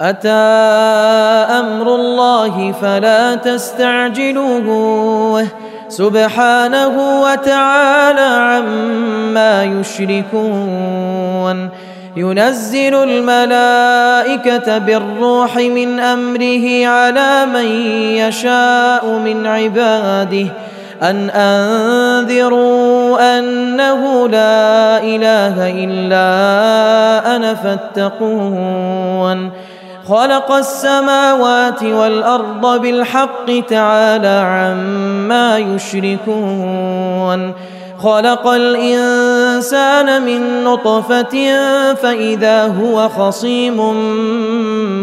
أتى أمر الله فلا تستعجلوه. سبحانه وتعالى عما يشركون. ينزل الملائكة بالروح من أمره على من يشاء من عباده. أن أنذروا أنه لا إله إلا أنا فاتقون. خلق السماوات والأرض بالحق تعالى عما يشركون. خلق الإنسان من نطفة فإذا هو خصيم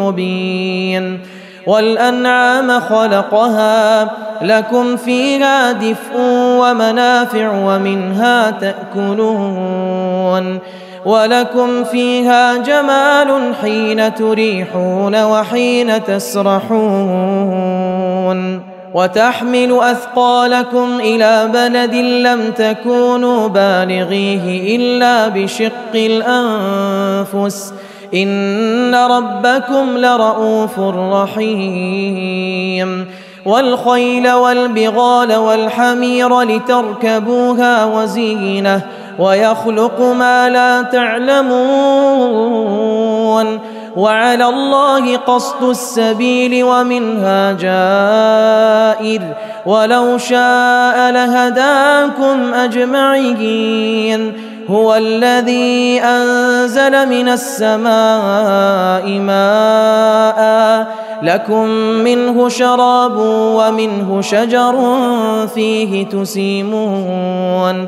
مبين. والأنعام خلقها لكم فيها دفء ومنافع ومنها تأكلون. ولكم فيها جمال حين تريحون وحين تسرحون وتحمل أثقالكم إلى بلد لم تكونوا بالغيه إلا بشق الأنفس إن ربكم لرءوف رحيم والخيل والبغال والحمير لتركبوها وزينة ويخلق ما لا تعلمون وعلى الله قصد السبيل ومنها جائر ولو شاء لهداكم أجمعين هو الذي أنزل من السماء ماء لكم منه شراب ومنه شجر فيه تسيمون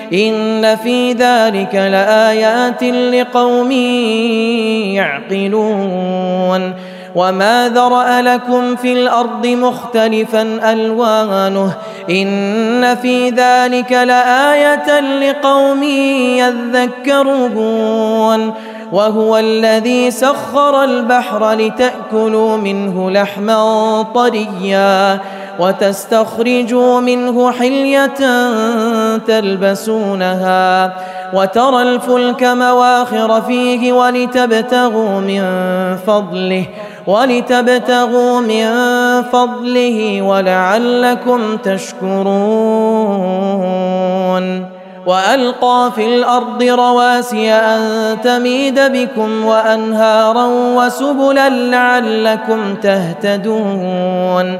إن في ذلك لآيات لقوم يعقلون. وما ذرأ لكم في الأرض مختلفا ألوانه. إن في ذلك لآية لقوم يذكرون. وهو الذي سخر البحر لتأكلوا منه لحما طريا. وتستخرجوا منه حلية تلبسونها وترى الفلك مواخر فيه ولتبتغوا من فضله ولتبتغوا من فضله ولعلكم تشكرون وألقى في الأرض رواسي أن تميد بكم وأنهارا وسبلا لعلكم تهتدون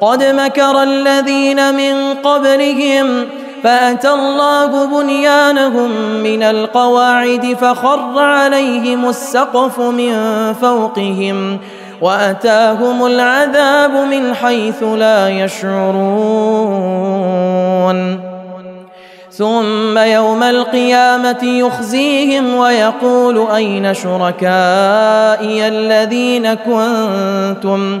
قد مكر الذين من قبلهم فأتى الله بنيانهم من القواعد فخر عليهم السقف من فوقهم وأتاهم العذاب من حيث لا يشعرون. ثم يوم القيامة يخزيهم ويقول أين شركائي الذين كنتم؟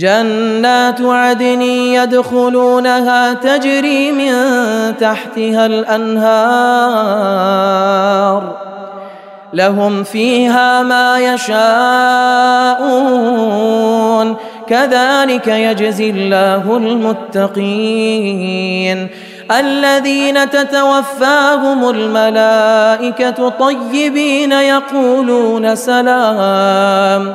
جنات عدن يدخلونها تجري من تحتها الأنهار لهم فيها ما يشاءون كذلك يجزي الله المتقين الذين تتوفاهم الملائكة طيبين يقولون سلام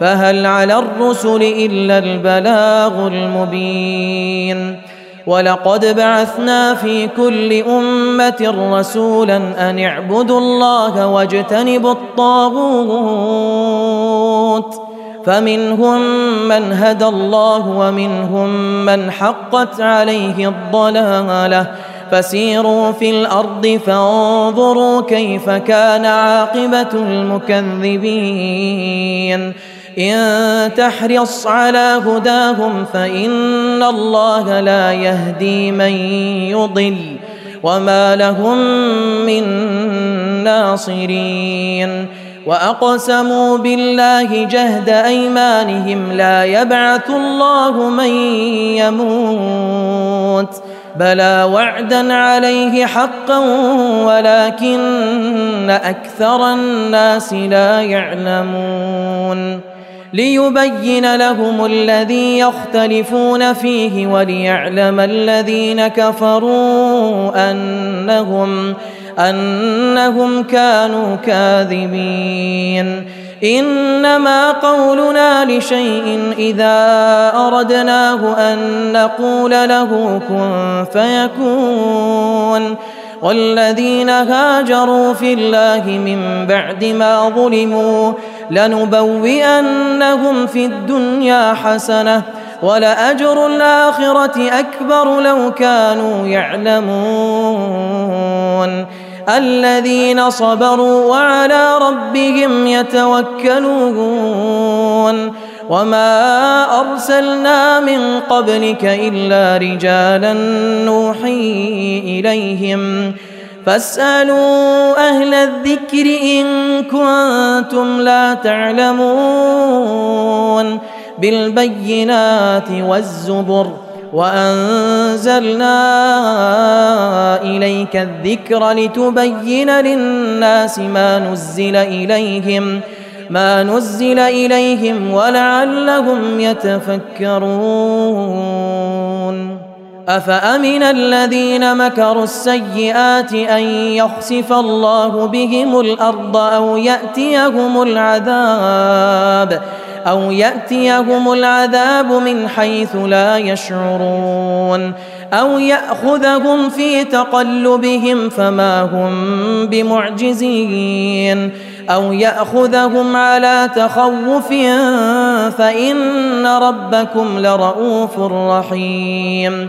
فهل على الرسل إلا البلاغ المبين؟ ولقد بعثنا في كل أمة رسولا أن اعبدوا الله واجتنبوا الطاغوت. فمنهم من هدى الله ومنهم من حقت عليه الضلالة. فسيروا في الأرض فانظروا كيف كان عاقبة المكذبين. إن تحرص على هداهم فإن الله لا يهدي من يضل وما لهم من ناصرين. وأقسموا بالله جهد أيمانهم لا يبعث الله من يموت بلى وعدا عليه حقا ولكن أكثر الناس لا يعلمون. ليبين لهم الذي يختلفون فيه وليعلم الذين كفروا انهم أنهم كانوا كاذبين. إنما قولنا لشيء إذا أردناه أن نقول له كن فيكون. والذين هاجروا في الله من بعد ما ظلموا لنبوئنهم في الدنيا حسنة ولأجر الآخرة أكبر لو كانوا يعلمون الذين صبروا وعلى ربهم يتوكلون وما أرسلنا من قبلك إلا رجالا نوحي إليهم فاسألوا أهل الذكر إن كنتم لا تعلمون بالبينات والزبر وأنزلنا إليك الذكر لتبين للناس ما نزل إليهم ما نزل إليهم ولعلهم يتفكرون أفأمن الذين مكروا السيئات أن يخسف الله بهم الأرض أو يأتيهم العذاب أو يأتيهم العذاب من حيث لا يشعرون أو يأخذهم في تقلبهم فما هم بمعجزين أو يأخذهم على تخوف فإن ربكم لرؤوف رحيم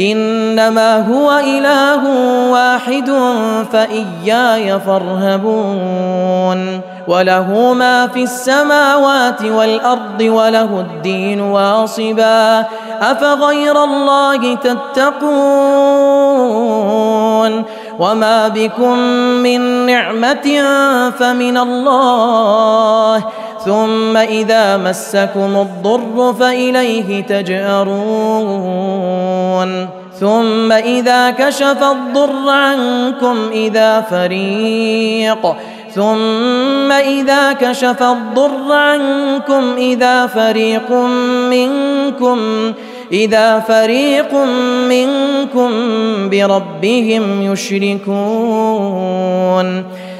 إنما هو إله واحد فإياي فارهبون وله ما في السماوات والأرض وله الدين واصبا أفغير الله تتقون وما بكم من نعمة فمن الله ثم إذا مسكم الضر فإليه تجأرون. ثم إذا كشف الضر عنكم إذا فريق. ثم إذا كشف الضر عنكم إذا فريق منكم. إذا فريق منكم بربهم يشركون.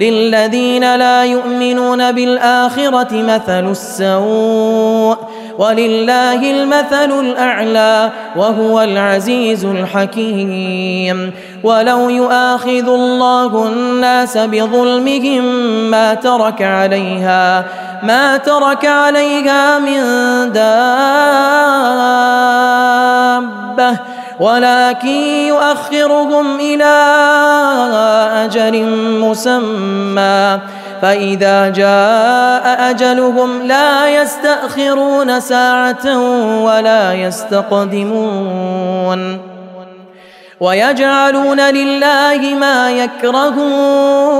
للذين لا يؤمنون بالآخرة مثل السوء ولله المثل الأعلى وهو العزيز الحكيم ولو يؤاخذ الله الناس بظلمهم ما ترك عليها ما ترك عليها من دابة ولكن يؤخرهم إلى أجل مسمى. فإذا جاء أجلهم لا يستأخرون ساعة ولا يستقدمون. ويجعلون لله ما يكرهون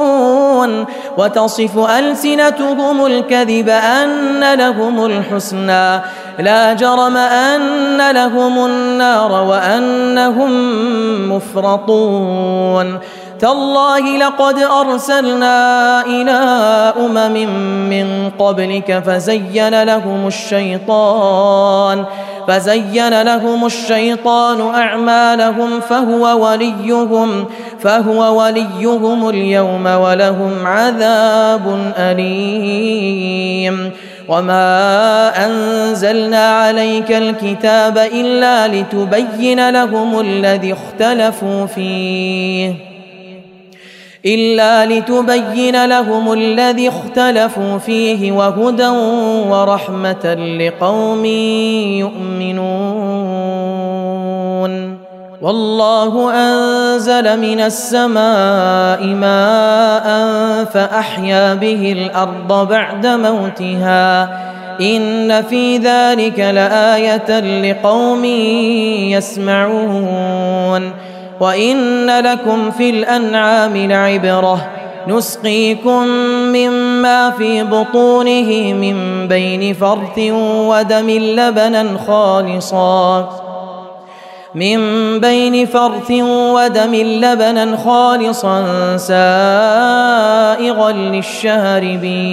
وتصف ألسنتهم الكذب أن لهم الحسنى لا جرم أن لهم النار وأنهم مفرطون تالله لقد أرسلنا إلى أمم من قبلك فزين لهم الشيطان فزين لهم الشيطان أعمالهم فهو وليهم فهو وليهم اليوم ولهم عذاب أليم. وما أنزلنا عليك الكتاب إلا لتبين لهم الذي اختلفوا فيه. إلا لتبين لهم الذي اختلفوا فيه وهدى ورحمة لقوم يؤمنون. والله أنزل من السماء ماء فأحيا به الأرض بعد موتها. إن في ذلك لآية لقوم يسمعون. وان لكم في الانعام لعبره نسقيكم مما في بطونه من بين فرث ودم لبنا خالصا من بين فرث ودم لبنا خالصا سائغا للشاربين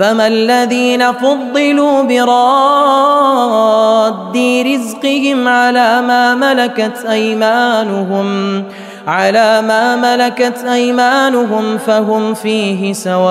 فما الذين فضلوا براد رزقهم على ما ملكت أيمانهم على ما ملكت أيمانهم فهم فيه سواء.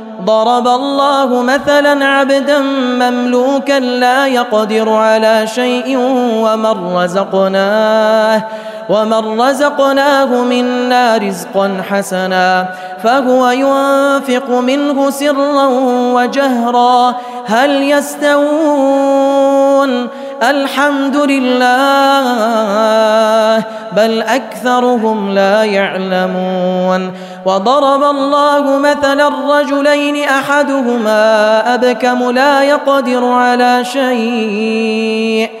ضرب الله مثلا عبدا مملوكا لا يقدر على شيء ومن رزقناه ومن رزقناه منا رزقا حسنا فهو ينفق منه سرا وجهرا. هل يستوون؟ الحمد لله. بل أكثرهم لا يعلمون وضرب الله مثلا الرجلين أحدهما أبكم لا يقدر على شيء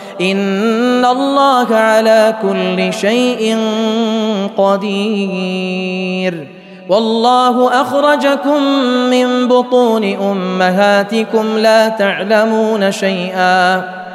إن الله على كل شيء قدير. والله أخرجكم من بطون أمهاتكم لا تعلمون شيئا.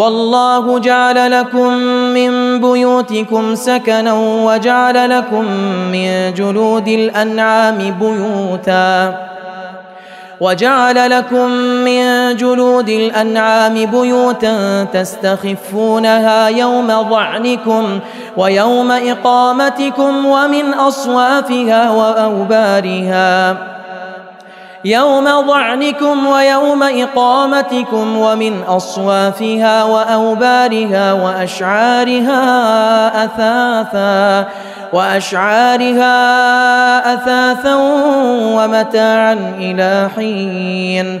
والله جعل لكم من بيوتكم سكنا وجعل لكم من جلود الأنعام بيوتا وجعل لكم من جلود الأنعام بيوتا تستخفونها يوم ظعنكم ويوم إقامتكم ومن أصوافها وأوبارها يوم ظعنكم ويوم إقامتكم ومن أصوافها وأوبارها وأشعارها أثاثا وأشعارها أثاثا ومتاعا إلى حين.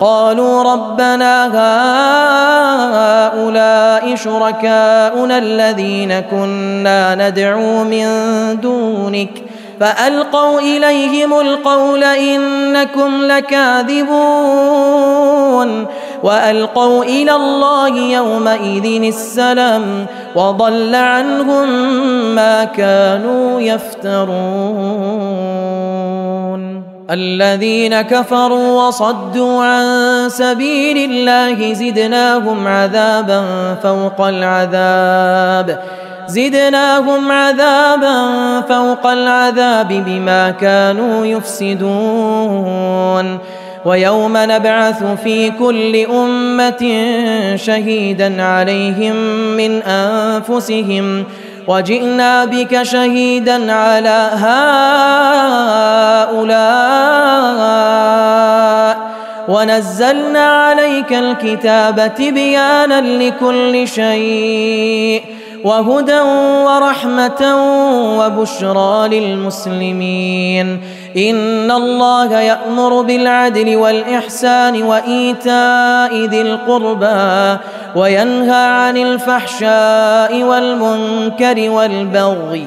قالوا ربنا هؤلاء شركاؤنا الذين كنا ندعو من دونك فألقوا إليهم القول إنكم لكاذبون وألقوا إلى الله يومئذ السلام وضل عنهم ما كانوا يفترون الذين كفروا وصدوا عن سبيل الله زدناهم عذابا فوق العذاب. زدناهم عذابا فوق العذاب بما كانوا يفسدون. ويوم نبعث في كل أمة شهيدا عليهم من أنفسهم. وجئنا بك شهيدا على هؤلاء. ونزلنا عليك الكتاب تبيانا لكل شيء. وهدى ورحمة وبشرى للمسلمين. إن الله يأمر بالعدل والإحسان وإيتاء ذي القربى وينهى عن الفحشاء والمنكر والبغي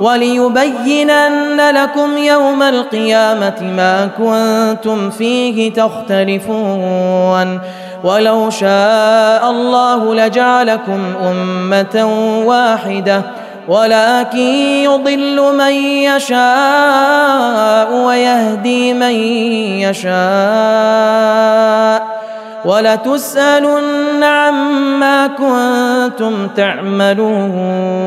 وليبينن لكم يوم القيامة ما كنتم فيه تختلفون. ولو شاء الله لجعلكم أمة واحدة ولكن يضل من يشاء ويهدي من يشاء. ولتسألن عما كنتم تعملون.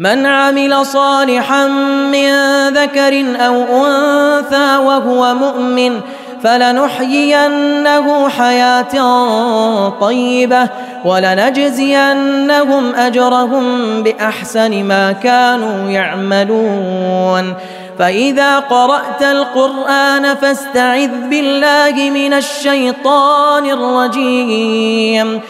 من عمل صالحا من ذكر أو أنثى وهو مؤمن فلنحيينه حياة طيبة ولنجزينهم أجرهم بأحسن ما كانوا يعملون. فإذا قرأت القرآن فاستعذ بالله من الشيطان الرجيم.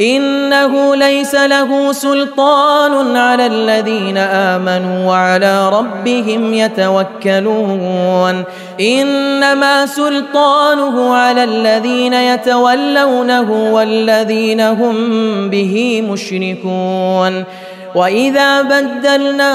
إنه ليس له سلطان على الذين آمنوا وعلى ربهم يتوكلون. إنما سلطانه على الذين يتولونه والذين هم به مشركون. وإذا بدلنا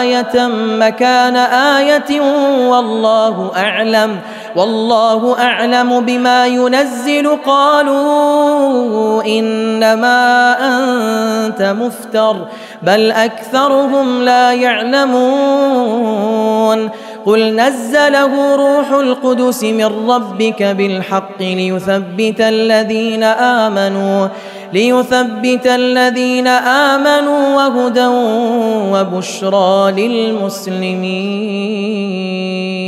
آية مكان آية والله أعلم. والله أعلم بما ينزل. قالوا إنما أنت مفتر بل أكثرهم لا يعلمون. قل نزله روح القدس من ربك بالحق ليثبت الذين آمنوا ليثبت الذين آمنوا وهدى وبشرى للمسلمين.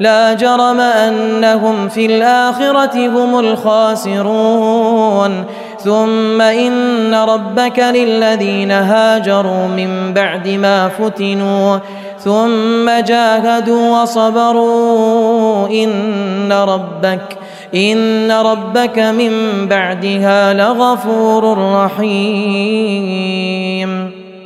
لا جرم أنهم في الآخرة هم الخاسرون. ثم إن ربك للذين هاجروا من بعد ما فتنوا. ثم جاهدوا وصبروا. إن ربك إن ربك من بعدها لغفور رحيم.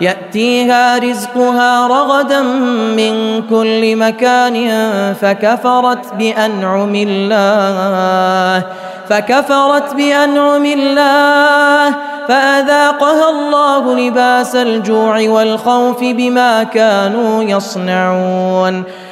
يأتيها رزقها رغدا من كل مكان فكفرت بأنعم الله فكفرت بأنعم الله فأذاقها الله لباس الجوع والخوف بما كانوا يصنعون.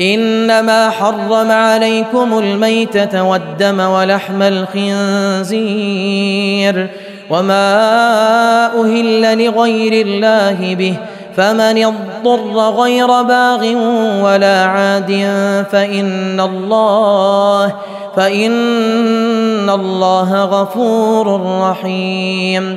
إنما حرم عليكم الميتة والدم ولحم الخنزير وما أهل لغير الله به. فمن اضطر غير باغ ولا عاد فإن الله فإن الله غفور رحيم.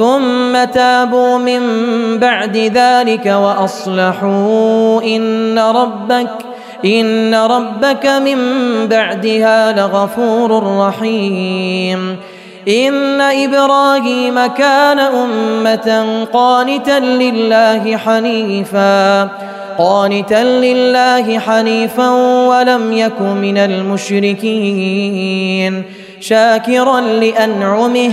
ثم تابوا من بعد ذلك وأصلحوا إن ربك إن ربك من بعدها لغفور رحيم. إن إبراهيم كان أمة قانتا لله حنيفا قانتا لله حنيفا ولم يك من المشركين شاكرا لأنعمه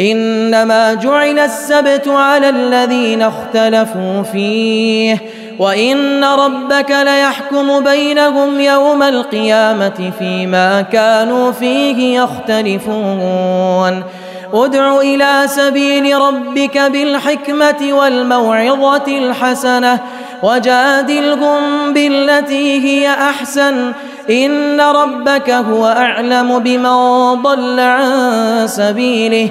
إنما جعل السبت على الذين اختلفوا فيه وإن ربك ليحكم بينهم يوم القيامة فيما كانوا فيه يختلفون. ادع إلى سبيل ربك بالحكمة والموعظة الحسنة وجادلهم بالتي هي أحسن. إن ربك هو أعلم بمن ضل عن سبيله.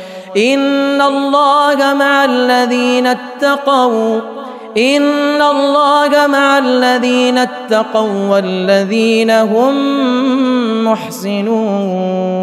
ان الله مع الذين اتقوا ان الله مع الذين اتقوا والذين هم محسنون